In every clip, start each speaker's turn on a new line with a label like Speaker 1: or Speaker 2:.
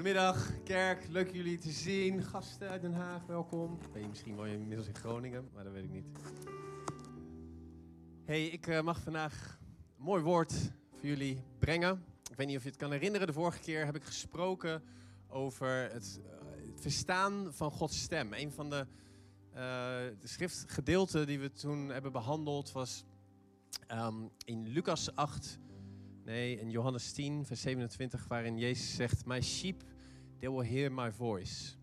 Speaker 1: Goedemiddag, kerk. Leuk jullie te zien. Gasten uit Den Haag, welkom. Ben je misschien wel inmiddels in Groningen, maar dat weet ik niet. Hey, ik uh, mag vandaag een mooi woord voor jullie brengen. Ik weet niet of je het kan herinneren. De vorige keer heb ik gesproken over het, uh, het verstaan van Gods stem. Een van de, de schriftgedeelten die we toen hebben behandeld was um, in Lucas 8 Nee, in Johannes 10, vers 27, waarin Jezus zegt: My sheep, they will hear my voice.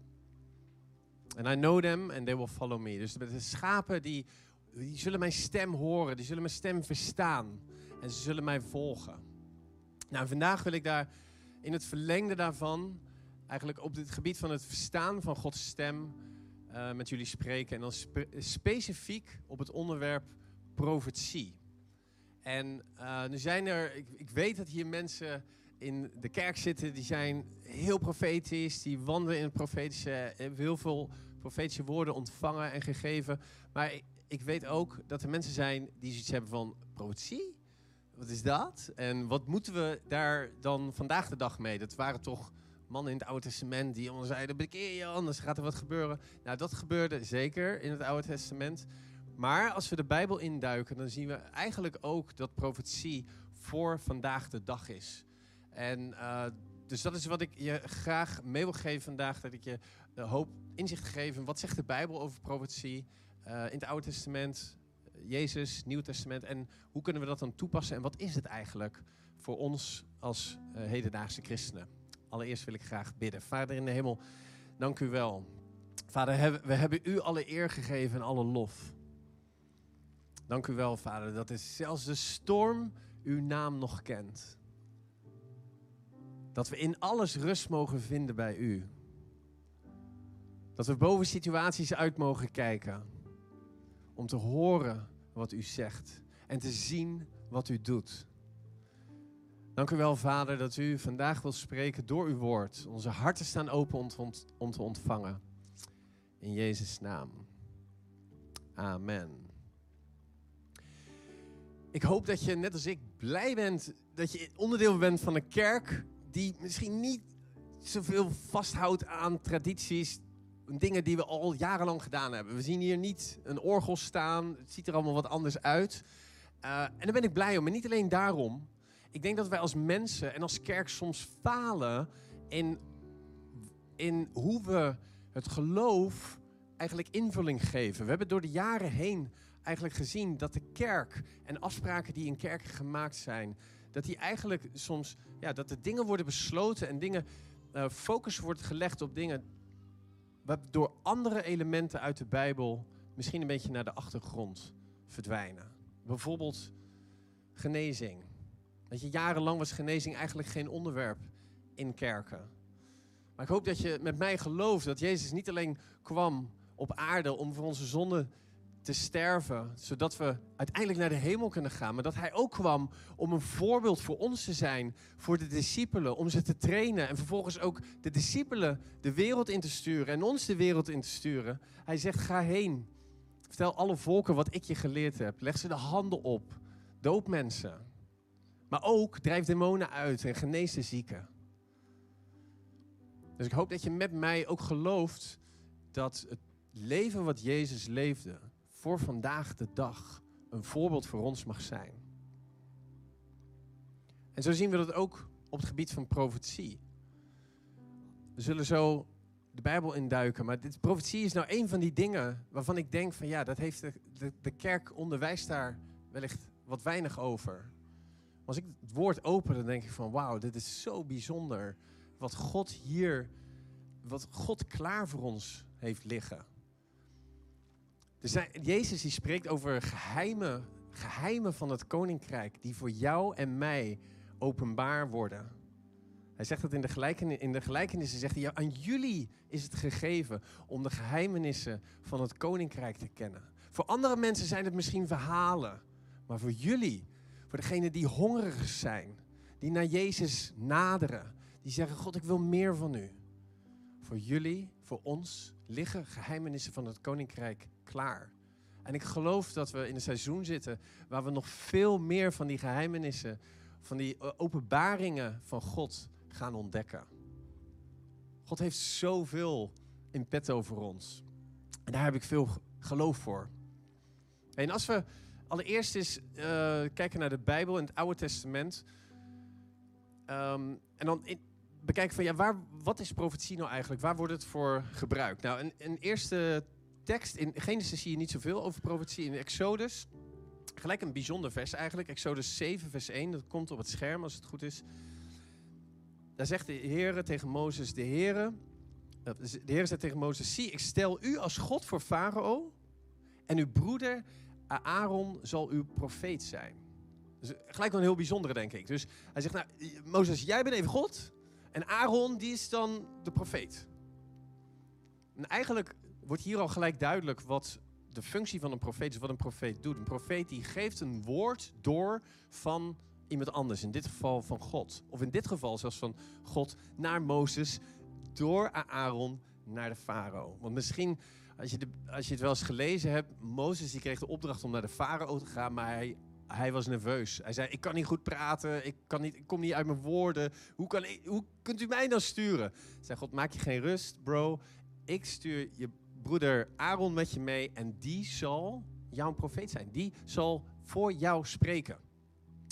Speaker 1: And I know them and they will follow me. Dus de schapen die, die zullen mijn stem horen, die zullen mijn stem verstaan en ze zullen mij volgen. Nou, vandaag wil ik daar in het verlengde daarvan, eigenlijk op het gebied van het verstaan van Gods stem, uh, met jullie spreken. En dan spe specifiek op het onderwerp profetie. En uh, nu zijn er, ik, ik, weet dat hier mensen in de kerk zitten die zijn heel profetisch, die wandelen in het profetische, hebben heel veel profetische woorden ontvangen en gegeven. Maar ik, ik weet ook dat er mensen zijn die zoiets hebben van profetie. Wat is dat? En wat moeten we daar dan vandaag de dag mee? Dat waren toch mannen in het Oude Testament die allemaal zeiden: bekeer je, anders gaat er wat gebeuren. Nou, dat gebeurde zeker in het Oude Testament. Maar als we de Bijbel induiken, dan zien we eigenlijk ook dat profetie voor vandaag de dag is. En uh, dus dat is wat ik je graag mee wil geven vandaag. Dat ik je de hoop inzicht geef in wat zegt de Bijbel over profetie uh, in het Oude Testament, Jezus, Nieuw Testament. En hoe kunnen we dat dan toepassen en wat is het eigenlijk voor ons als hedendaagse christenen? Allereerst wil ik graag bidden. Vader in de hemel, dank u wel. Vader, we hebben u alle eer gegeven en alle lof. Dank u wel, Vader, dat is zelfs de storm uw naam nog kent. Dat we in alles rust mogen vinden bij u. Dat we boven situaties uit mogen kijken. Om te horen wat u zegt en te zien wat u doet. Dank u wel, Vader, dat u vandaag wil spreken door uw woord. Onze harten staan open om, om te ontvangen. In Jezus' naam. Amen. Ik hoop dat je, net als ik, blij bent dat je onderdeel bent van een kerk die misschien niet zoveel vasthoudt aan tradities, dingen die we al jarenlang gedaan hebben. We zien hier niet een orgel staan, het ziet er allemaal wat anders uit. Uh, en daar ben ik blij om, maar niet alleen daarom. Ik denk dat wij als mensen en als kerk soms falen in, in hoe we het geloof eigenlijk invulling geven. We hebben door de jaren heen eigenlijk gezien dat de kerk en afspraken die in kerken gemaakt zijn, dat die eigenlijk soms, ja, dat er dingen worden besloten en dingen, uh, focus wordt gelegd op dingen waardoor andere elementen uit de Bijbel misschien een beetje naar de achtergrond verdwijnen. Bijvoorbeeld genezing. Dat je jarenlang was genezing eigenlijk geen onderwerp in kerken. Maar ik hoop dat je met mij gelooft dat Jezus niet alleen kwam op aarde om voor onze zonde te sterven, zodat we uiteindelijk naar de hemel kunnen gaan. Maar dat hij ook kwam om een voorbeeld voor ons te zijn, voor de discipelen, om ze te trainen en vervolgens ook de discipelen de wereld in te sturen en ons de wereld in te sturen. Hij zegt: ga heen, vertel alle volken wat ik je geleerd heb, leg ze de handen op, doop mensen. Maar ook drijf demonen uit en genees de zieken. Dus ik hoop dat je met mij ook gelooft dat het leven wat Jezus leefde, voor vandaag de dag een voorbeeld voor ons mag zijn. En zo zien we dat ook op het gebied van profetie. We zullen zo de Bijbel induiken, maar dit, profetie is nou een van die dingen waarvan ik denk van ja, dat heeft de, de, kerk onderwijst daar wellicht wat weinig over. Als ik het woord open, dan denk ik van wauw, dit is zo bijzonder. Wat God hier, wat God klaar voor ons heeft liggen. Dus Jezus die spreekt over geheimen, geheimen van het koninkrijk die voor jou en mij openbaar worden. Hij zegt dat in de, gelijkenissen, in de zegt hij, ja, aan jullie is het gegeven om de geheimenissen van het koninkrijk te kennen. Voor andere mensen zijn het misschien verhalen, maar voor jullie, voor degenen die hongerig zijn, die naar Jezus naderen, die zeggen, God, ik wil meer van u. Voor jullie, voor ons, liggen geheimenissen van het koninkrijk klaar. En ik geloof dat we in een seizoen zitten waar we nog veel meer van die geheimenissen, van die openbaringen van God gaan ontdekken. God heeft zoveel in petto voor ons. En daar heb ik veel geloof voor. En als we allereerst eens uh, kijken naar de Bijbel in het Oude Testament. Ehm, en dan bekijken van ja, waar, wat is profetie nou eigenlijk? Waar wordt het voor gebruikt? Nou, een, een eerste tekst in Genesis zie je niet zoveel over profetie. In Exodus, gelijk een bijzonder vers eigenlijk. Exodus 7, vers 1, dat komt op het scherm als het goed is. Daar zegt de Heer tegen Mozes, de Heer, eh, de Heer zegt tegen Mozes, zie, ik stel u als God voor Farao en uw broeder Aaron zal uw profeet zijn. Dus gelijk wel een heel bijzondere, denk ik. Dus hij zegt, nou, Mozes, jij bent even God. En Aaron, die is dan de profeet. En eigenlijk wordt hier al gelijk duidelijk wat de functie van een profeet is, wat een profeet doet. Een profeet die geeft een woord door van iemand anders, in dit geval van God. Of in dit geval zelfs van God naar Mozes, door Aaron naar de farao. Want misschien, als je, de, als je het wel eens gelezen hebt, Mozes die kreeg de opdracht om naar de farao te gaan, maar hij, hij was nerveus. Hij zei, ik kan niet goed praten, ik, kan niet, ik kom niet uit mijn woorden. Hoe, kan ik, hoe kunt u mij dan sturen? Zei God, maak je geen rust, bro. Ik stuur je broeder Aaron met je mee en die zal jouw profeet zijn. Die zal voor jou spreken.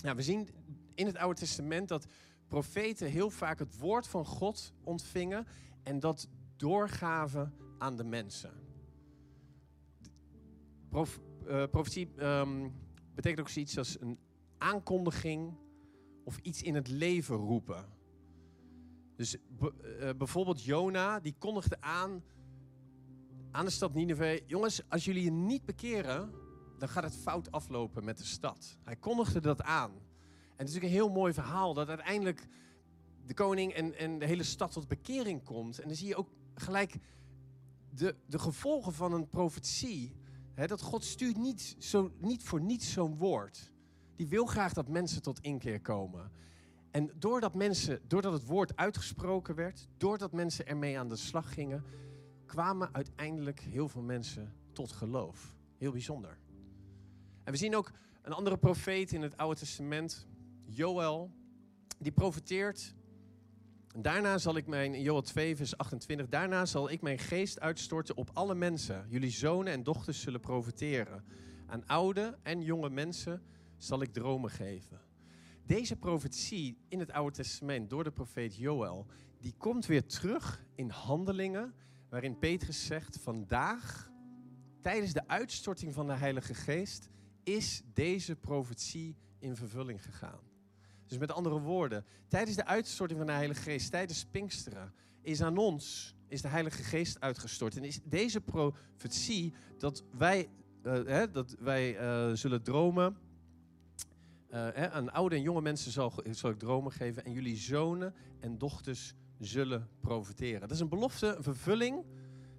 Speaker 1: Nou, we zien in het Oude Testament dat profeten heel vaak het woord van God ontvingen en dat doorgaven aan de mensen. Prof, uh, profetie um, betekent ook zoiets als een aankondiging of iets in het leven roepen. Dus uh, bijvoorbeeld Jona, die kondigde aan aan de stad Nineveh: Jongens, als jullie je niet bekeren, dan gaat het fout aflopen met de stad. Hij kondigde dat aan. En het is natuurlijk een heel mooi verhaal dat uiteindelijk de koning en, en de hele stad tot bekering komt. En dan zie je ook gelijk de, de gevolgen van een profetie. Dat God stuurt niet, zo, niet voor niets zo'n woord. Die wil graag dat mensen tot inkeer komen. En doordat, mensen, doordat het woord uitgesproken werd, doordat mensen ermee aan de slag gingen, kwamen uiteindelijk heel veel mensen tot geloof. Heel bijzonder. En we zien ook een andere profeet in het Oude Testament, Joël, die profeteert. Daarna zal ik mijn, Joel 2, vers 28, daarna zal ik mijn geest uitstorten op alle mensen. Jullie zonen en dochters zullen profeteren. Aan oude en jonge mensen zal ik dromen geven. Deze profetie in het Oude Testament door de profeet Joël, die komt weer terug in handelingen waarin Petrus zegt: Vandaag, tijdens de uitstorting van de Heilige Geest, is deze profetie in vervulling gegaan. Dus met andere woorden, tijdens de uitstorting van de Heilige Geest, tijdens Pinksteren, is aan ons is de Heilige Geest uitgestort. En is deze profetie dat wij, uh, hè, dat wij uh, zullen dromen. Uh, hè, aan oude en jonge mensen zal, zal ik dromen geven. En jullie zonen en dochters zullen profiteren. Dat is een belofte, een vervulling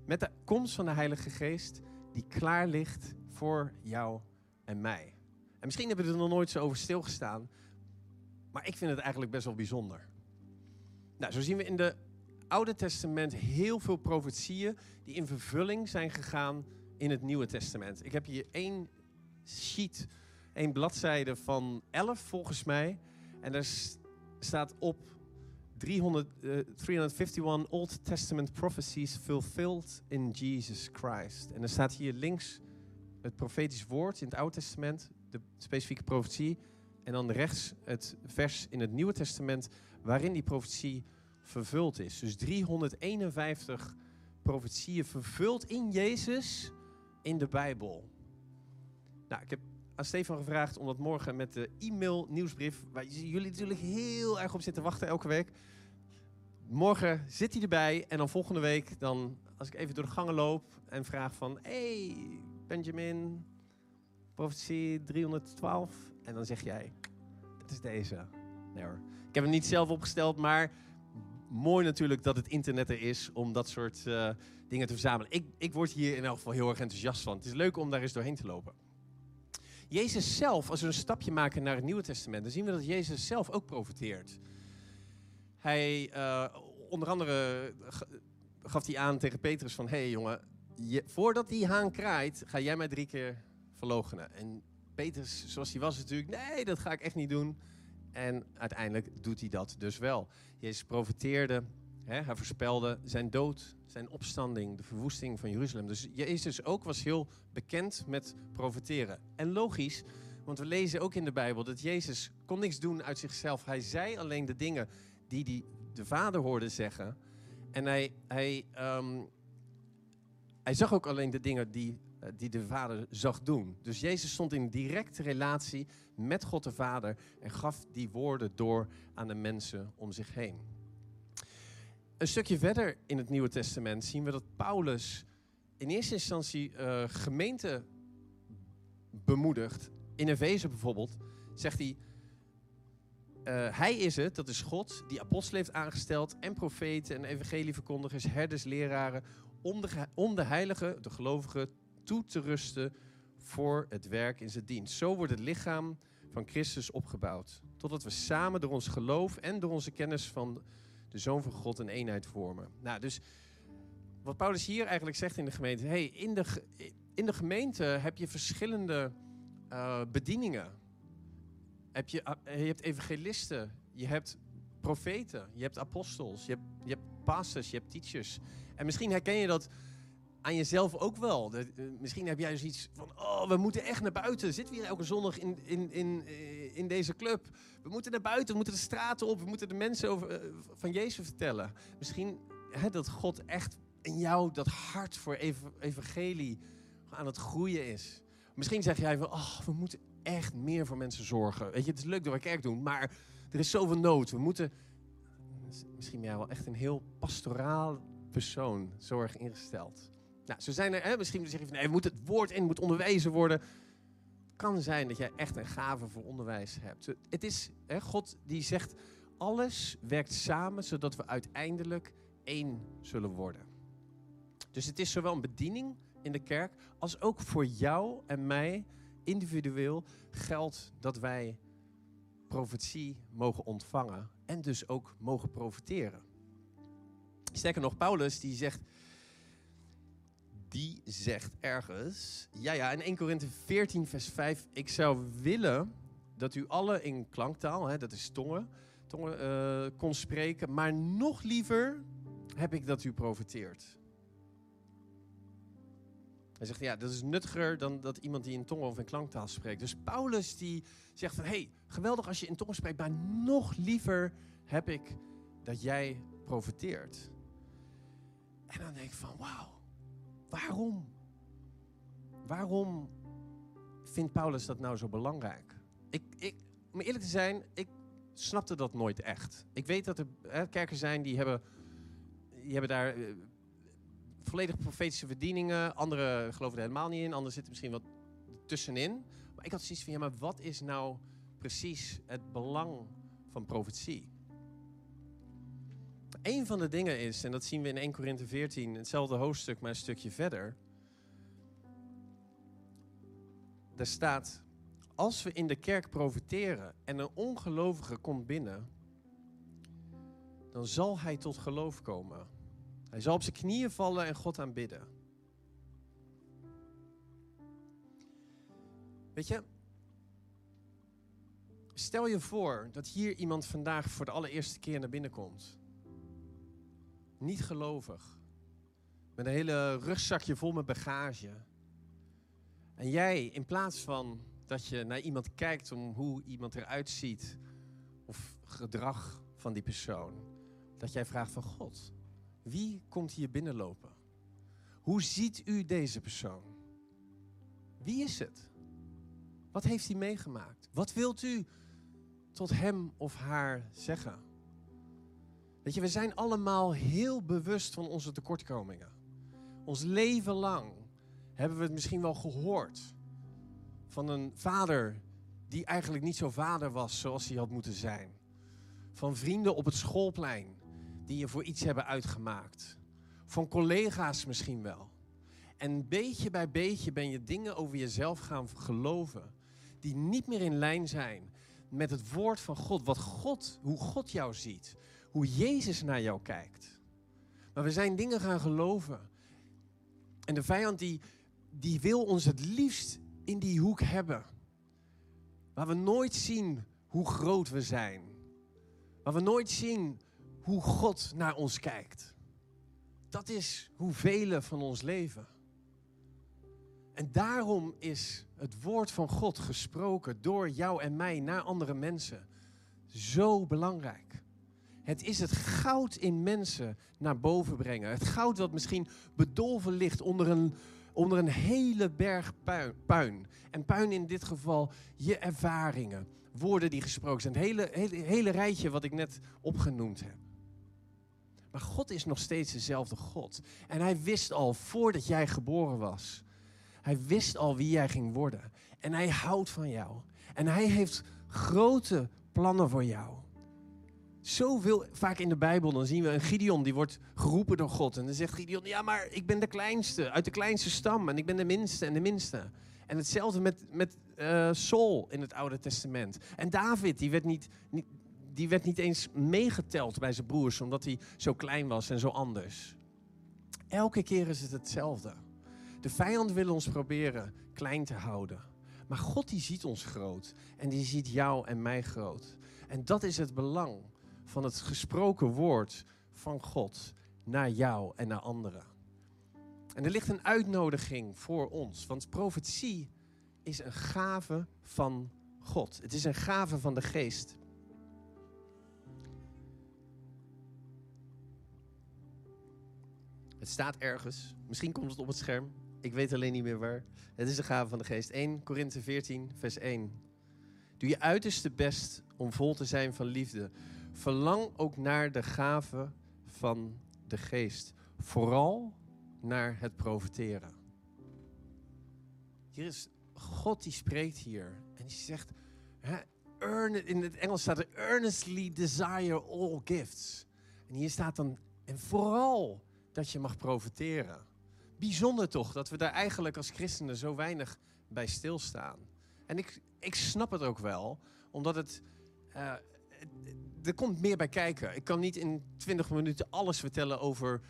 Speaker 1: met de komst van de Heilige Geest die klaar ligt voor jou en mij. En misschien hebben we er nog nooit zo over stilgestaan, maar ik vind het eigenlijk best wel bijzonder. Nou, zo zien we in de Oude Testament heel veel profetieën die in vervulling zijn gegaan in het Nieuwe Testament. Ik heb hier één sheet, één bladzijde van 11 volgens mij. En daar staat op 300, uh, 351 Old Testament prophecies fulfilled in Jesus Christ. En er staat hier links het profetisch woord in het Oude Testament, de specifieke profetie. En dan rechts het vers in het Nieuwe Testament waarin die profetie vervuld is. Dus 351 profetieën vervuld in Jezus in de Bijbel. Nou, ik heb aan Stefan gevraagd om dat morgen met de e-mail nieuwsbrief, waar jullie natuurlijk heel erg op zitten wachten elke week. Morgen zit hij erbij en dan volgende week, dan, als ik even door de gangen loop en vraag van, hey Benjamin, profetie 312. En dan zeg jij, dat is deze. Nee hoor. Ik heb hem niet zelf opgesteld, maar mooi natuurlijk dat het internet er is om dat soort uh, dingen te verzamelen. Ik, ik word hier in elk geval heel erg enthousiast van. Het is leuk om daar eens doorheen te lopen. Jezus zelf, als we een stapje maken naar het Nieuwe Testament, dan zien we dat Jezus zelf ook profeteert. Hij, uh, onder andere gaf hij aan tegen Petrus van, hé hey jongen, voordat die haan kraait, ga jij mij drie keer verloochenen. En Petrus, zoals hij was natuurlijk, nee, dat ga ik echt niet doen. En uiteindelijk doet hij dat dus wel. Jezus profeteerde Hij voorspelde zijn dood, zijn opstanding, de verwoesting van Jeruzalem. Dus Jezus ook was heel bekend met profeteren. En logisch, want we lezen ook in de Bijbel dat Jezus kon niks doen uit zichzelf. Hij zei alleen de dingen die hij de Vader hoorde zeggen. En hij, hij, ehm, hij zag ook alleen de dingen die, eh, die de Vader zag doen. Dus Jezus stond in directe relatie met God de Vader en gaf die woorden door aan de mensen om zich heen. Een stukje verder in het Nieuwe Testament zien we dat Paulus in eerste instantie uh, gemeente bemoedigt. In Efeze bijvoorbeeld zegt hij, uh, hij is het, dat is God, die apostelen heeft aangesteld en profeten en evangelieverkondigers, herders, leraren, om de, om de heiligen, de gelovigen, toe te rusten voor het werk in zijn dienst. Zo wordt het lichaam van Christus opgebouwd, totdat we samen door ons geloof en door onze kennis van de Zoon van God een eenheid vormen. Nou, dus wat Paulus hier eigenlijk zegt in de gemeente, hey, in de, in de gemeente heb je verschillende uh, bedieningen. Heb je, uh, je hebt evangelisten, je hebt profeten, je hebt apostels, je hebt, je hebt pastors, je hebt teachers. En misschien herken je dat aan jezelf ook wel. De, uh, misschien heb jij zoiets van, oh, we moeten echt naar buiten. Zitten we hier elke zondag in, in, in, in deze club? We moeten naar buiten, we moeten de straten op, we moeten de mensen over, uh, van Jezus vertellen. Misschien hè, dat God echt in jou dat hart voor ev evangelie aan het groeien is. Misschien zeg jij van, oh, we moeten echt meer voor mensen zorgen. Weet je, het is leuk dat we kerk doen, maar er is zoveel nood. We moeten, misschien ben jij wel echt een heel pastoraal persoon, zorg ingesteld. Nou, zo zijn er, hè, misschien zeg je van, nee, we moeten het woord in, moet onderwezen worden. Kan zijn dat jij echt een gave voor onderwijs hebt. Het is, hè, God die zegt, alles werkt samen, zodat we uiteindelijk één zullen worden. Dus het is zowel een bediening in de kerk, als ook voor jou en mij individueel geldt dat wij profetie mogen ontvangen en dus ook mogen profiteren. Sterker nog, Paulus die zegt, die zegt ergens, ja ja, in 1 Korinthe 14 vers 5, ik zou willen dat u alle in klanktaal, hè, dat is tongen, tongen uh, kon spreken, maar nog liever heb ik dat u profiteert. Hij zegt, ja, dat is nuttiger dan dat iemand die in tongen of in klanktaal spreekt. Dus Paulus die zegt van, hey, geweldig als je in tongen spreekt, maar nog liever heb ik dat jij profiteert. En dan denk ik van, wauw, waarom? Waarom vindt Paulus dat nou zo belangrijk? Ik, ik, om eerlijk te zijn, ik snapte dat nooit echt. Ik weet dat er hè, kerken zijn die hebben, die hebben daar... Uh, volledig profetische verdieningen. Anderen geloven er helemaal niet in. Anderen zitten misschien wat tussenin. Maar ik had zoiets van, ja, maar wat is nou precies het belang van profetie? Een van de dingen is, en dat zien we in 1 Korinthe 14, hetzelfde hoofdstuk, maar een stukje verder. Daar staat, als we in de kerk profiteren en een ongelovige komt binnen, dan zal hij tot geloof komen. Hij zal op zijn knieën vallen en God aanbidden. Weet je, stel je voor dat hier iemand vandaag voor de allereerste keer naar binnen komt. Niet gelovig. Met een hele rugzakje vol met bagage. En jij, in plaats van dat je naar iemand kijkt om hoe iemand eruit ziet, of gedrag van die persoon, dat jij vraagt van God, wie komt hier binnenlopen? Hoe ziet u deze persoon? Wie is het? Wat heeft hij meegemaakt? Wat wilt u tot hem of haar zeggen? Weet je, we zijn allemaal heel bewust van onze tekortkomingen. Ons leven lang hebben we het misschien wel gehoord van een vader die eigenlijk niet zo vader was zoals hij had moeten zijn. Van vrienden op het schoolplein die je voor iets hebben uitgemaakt. Van collega's misschien wel. En beetje bij beetje ben je dingen over jezelf gaan geloven die niet meer in lijn zijn met het woord van God, wat God, hoe God jou ziet, hoe Jezus naar jou kijkt. Maar we zijn dingen gaan geloven. En de vijand die, die wil ons het liefst in die hoek hebben. Waar we nooit zien hoe groot we zijn. Waar we nooit zien hoe God naar ons kijkt. Dat is hoe velen van ons leven. En daarom is het woord van God gesproken door jou en mij naar andere mensen zo belangrijk. Het is het goud in mensen naar boven brengen. Het goud dat misschien bedolven ligt onder een, onder een hele berg puin. En puin in dit geval je ervaringen, woorden die gesproken zijn. Het hele, hele, hele rijtje wat ik net opgenoemd heb. Maar God is nog steeds dezelfde God. En hij wist al voordat jij geboren was. Hij wist al wie jij ging worden. En hij houdt van jou. En hij heeft grote plannen voor jou. Zoveel, vaak in de Bijbel, dan zien we een Gideon die wordt geroepen door God. En dan zegt Gideon, ja maar ik ben de kleinste, uit de kleinste stam. En ik ben de minste en de minste. En hetzelfde met, met uh, Saul in het Oude Testament. En David, die werd niet, niet, die werd niet eens meegeteld bij zijn broers, omdat hij zo klein was en zo anders. Elke keer is het hetzelfde. De vijand wil ons proberen klein te houden. Maar God die ziet ons groot. En die ziet jou en mij groot. En dat is het belang van het gesproken woord van God naar jou en naar anderen. En er ligt een uitnodiging voor ons. Want profetie is een gave van God. Het is een gave van de geest. Het staat ergens. Misschien komt het op het scherm. Ik weet alleen niet meer waar. Het is de gave van de geest. 1 Korinthe 14, vers 1. Doe je uiterste best om vol te zijn van liefde. Verlang ook naar de gave van de geest. Vooral naar het profiteren. Hier is God die spreekt hier. En die zegt, hè, in het Engels staat er earnestly desire all gifts. En hier staat dan, en vooral dat je mag profiteren. Bijzonder toch dat we daar eigenlijk als christenen zo weinig bij stilstaan. En ik, ik snap het ook wel, omdat het, uh, er komt meer bij kijken. Ik kan niet in 20 minuten alles vertellen over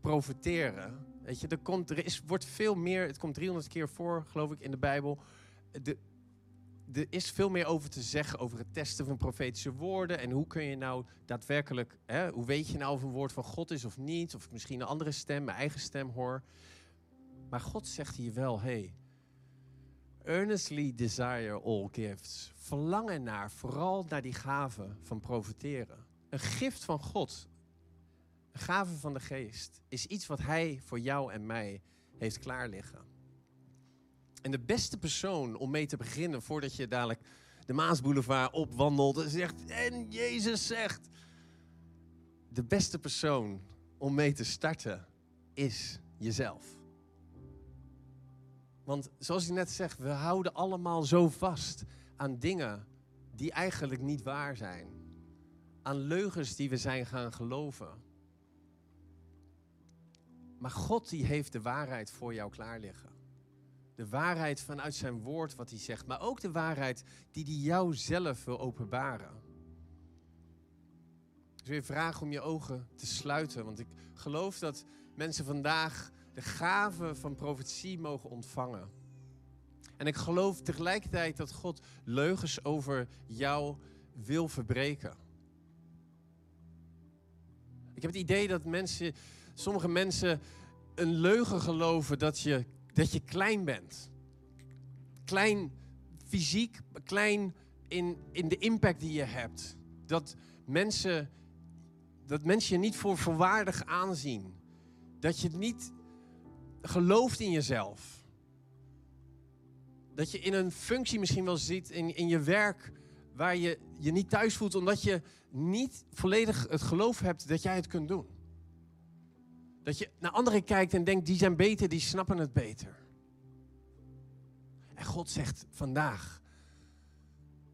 Speaker 1: profiteren. Weet je, er, komt, er is, wordt veel meer, het komt 300 keer voor, geloof ik, in de Bijbel. De, er is veel meer over te zeggen over het testen van profetische woorden. En hoe kun je nou daadwerkelijk, hè, hoe weet je nou of een woord van God is of niet? Of misschien een andere stem, mijn eigen stem hoor. Maar God zegt hier wel, hey, earnestly desire all gifts. Verlang ernaar, vooral naar die gave van profiteren. Een gift van God, een gave van de geest, is iets wat Hij voor jou en mij heeft klaar liggen. En de beste persoon om mee te beginnen, voordat je dadelijk de Maasboulevard opwandelt en zegt, en Jezus zegt, de beste persoon om mee te starten is jezelf. Want zoals je net zegt, we houden allemaal zo vast aan dingen die eigenlijk niet waar zijn. Aan leugens die we zijn gaan geloven. Maar God die heeft de waarheid voor jou klaar liggen. De waarheid vanuit zijn woord wat hij zegt, maar ook de waarheid die hij jou zelf wil openbaren. Ik wil je vragen om je ogen te sluiten, want ik geloof dat mensen vandaag de gave van profetie mogen ontvangen. En ik geloof tegelijkertijd dat God leugens over jou wil verbreken. Ik heb het idee dat mensen, sommige mensen een leugen geloven dat je dat je klein bent. Klein fysiek, klein in, in de impact die je hebt. Dat mensen, dat mensen je niet voor volwaardig aanzien. Dat je niet gelooft in jezelf. Dat je in een functie misschien wel ziet in, in je werk waar je je niet thuis voelt omdat je niet volledig het geloof hebt dat jij het kunt doen. Dat je naar anderen kijkt en denkt, die zijn beter, die snappen het beter. En God zegt vandaag,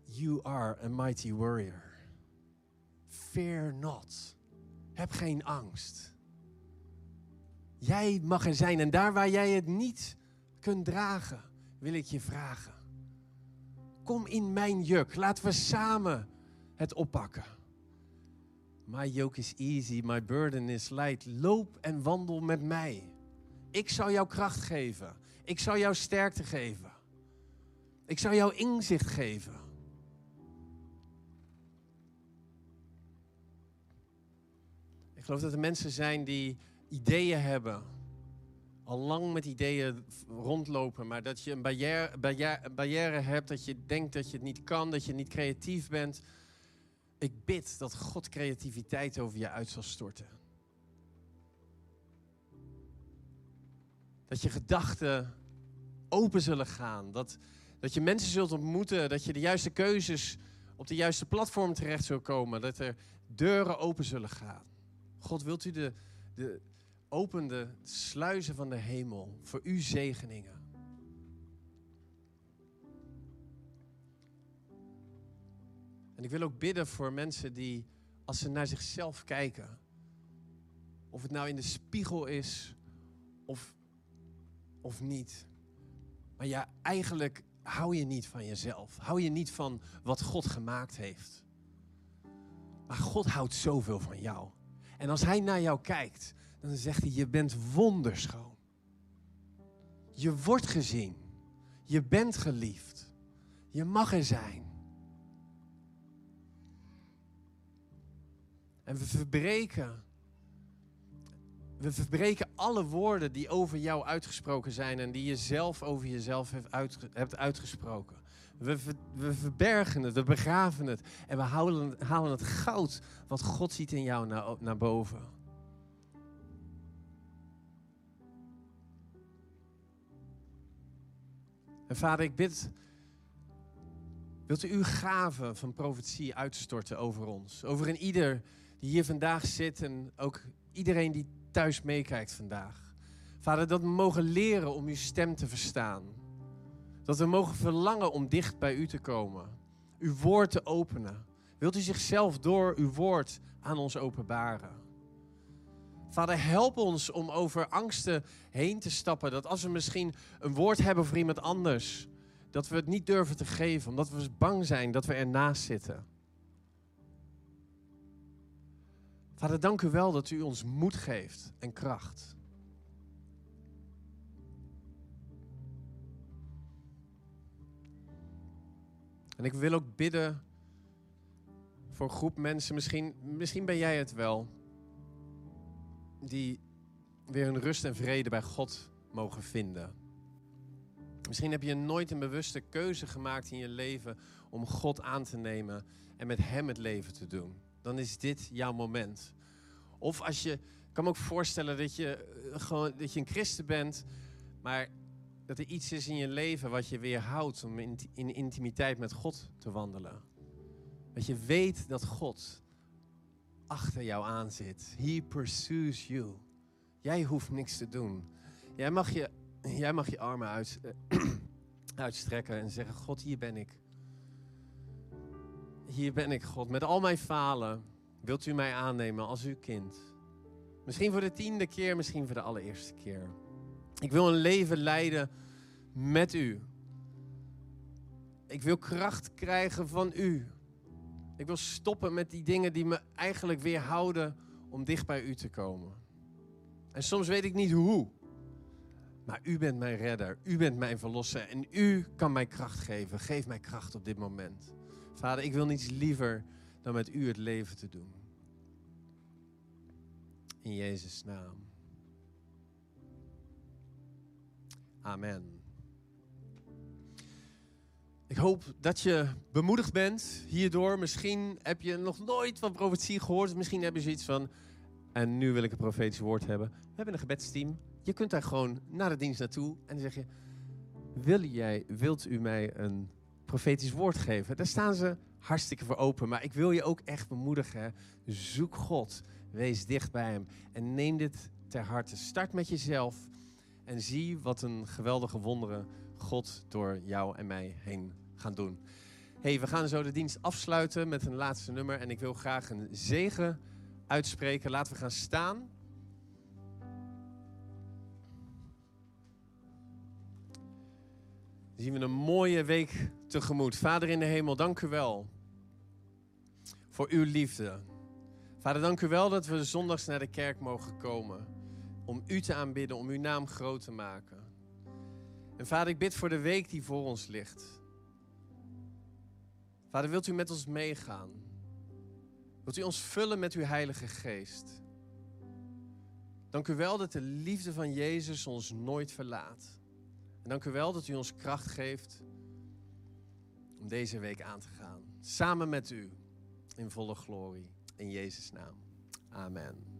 Speaker 1: you are a mighty warrior. Fear not. Heb geen angst. Jij mag er zijn en daar waar jij het niet kunt dragen, wil ik je vragen. Kom in mijn juk. Laten we samen het oppakken. My yoke is easy, my burden is light. Loop en wandel met mij. Ik zal jou kracht geven. Ik zal jou sterkte geven. Ik zal jou inzicht geven. Ik geloof dat er mensen zijn die ideeën hebben. Al lang met ideeën rondlopen, maar dat je een barrière, barrière, barrière hebt, dat je denkt dat je het niet kan, dat je niet creatief bent. Ik bid dat God creativiteit over je uit zal storten. Dat je gedachten open zullen gaan. Dat, dat je mensen zult ontmoeten. Dat je de juiste keuzes op de juiste platform terecht zult komen. Dat er deuren open zullen gaan. God, wilt u de, de opende sluizen van de hemel voor uw zegeningen? En ik wil ook bidden voor mensen die, als ze naar zichzelf kijken, of het nou in de spiegel is of, of niet. Maar ja, eigenlijk hou je niet van jezelf. Hou je niet van wat God gemaakt heeft. Maar God houdt zoveel van jou. En als Hij naar jou kijkt, dan zegt hij: Je bent wonderschoon. Je wordt gezien. Je bent geliefd. Je mag er zijn. En we verbreken. We verbreken alle woorden die over jou uitgesproken zijn en die je zelf over jezelf hebt, uitgesproken. We, verbergen het, we begraven het en we halen, het goud wat God ziet in jou naar, naar boven. En vader, ik bid, wilt u uw gave van profetie uitstorten over ons? Over een ieder die hier vandaag zit en ook iedereen die thuis meekijkt vandaag. Vader, dat we mogen leren om uw stem te verstaan. Dat we mogen verlangen om dicht bij u te komen. Uw woord te openen. Wilt u zichzelf door uw woord aan ons openbaren? Vader, help ons om over angsten heen te stappen. Dat als we misschien een woord hebben voor iemand anders, dat we het niet durven te geven, omdat we bang zijn dat we ernaast zitten. Vader, dank u wel dat u ons moed geeft en kracht. En ik wil ook bidden voor een groep mensen, misschien, misschien ben jij het wel, die weer een rust en vrede bij God mogen vinden. Misschien heb je nooit een bewuste keuze gemaakt in je leven om God aan te nemen en met Hem het leven te doen. Dan is dit jouw moment. Of als je, ik kan me ook voorstellen dat je, eh, gewoon, dat je een christen bent, maar dat er iets is in je leven wat je weerhoudt om in, in intimiteit met God te wandelen. Dat je weet dat God achter jou aan zit. He pursues you. Jij hoeft niks te doen. Jij mag je, jij mag je armen uit, uitstrekken en zeggen: God, hier ben ik. Hier ben ik, God. Met al mijn falen wilt u mij aannemen als uw kind. Misschien voor de tiende keer, misschien voor de allereerste keer. Ik wil een leven leiden met u. Ik wil kracht krijgen van u. Ik wil stoppen met die dingen die me eigenlijk weerhouden om dicht bij u te komen. En soms weet ik niet hoe. Maar u bent mijn redder. U bent mijn verlosser. En u kan mij kracht geven. Geef mij kracht op dit moment. Vader, ik wil niets liever dan met u het leven te doen. In Jezus' naam. Amen. Ik hoop dat je bemoedigd bent hierdoor. Misschien heb je nog nooit van profetie gehoord. Misschien heb je zoiets van, en nu wil ik een profetisch woord hebben. We hebben een gebedsteam. Je kunt daar gewoon naar de dienst naartoe en dan zeg je, wil jij, wilt u mij een profetisch woord geven? Daar staan ze hartstikke voor open. Maar ik wil je ook echt bemoedigen. Zoek God. Wees dicht bij Hem. En neem dit ter harte. Start met jezelf. En zie wat een geweldige wonderen God door jou en mij heen gaan doen. hey, we gaan zo de dienst afsluiten met een laatste nummer. En ik wil graag een zegen uitspreken. Laten we gaan staan. Dan zien we een mooie week tegemoet. Vader in de hemel, dank u wel voor uw liefde. Vader, dank u wel dat we zondags naar de kerk mogen komen. Om u te aanbidden, om uw naam groot te maken. En vader, ik bid voor de week die voor ons ligt. Vader, wilt u met ons meegaan? Wilt u ons vullen met uw Heilige Geest? Dank u wel dat de liefde van Jezus ons nooit verlaat. En dank u wel dat u ons kracht geeft om deze week aan te gaan. Samen met u in volle glorie. In Jezus' naam. Amen.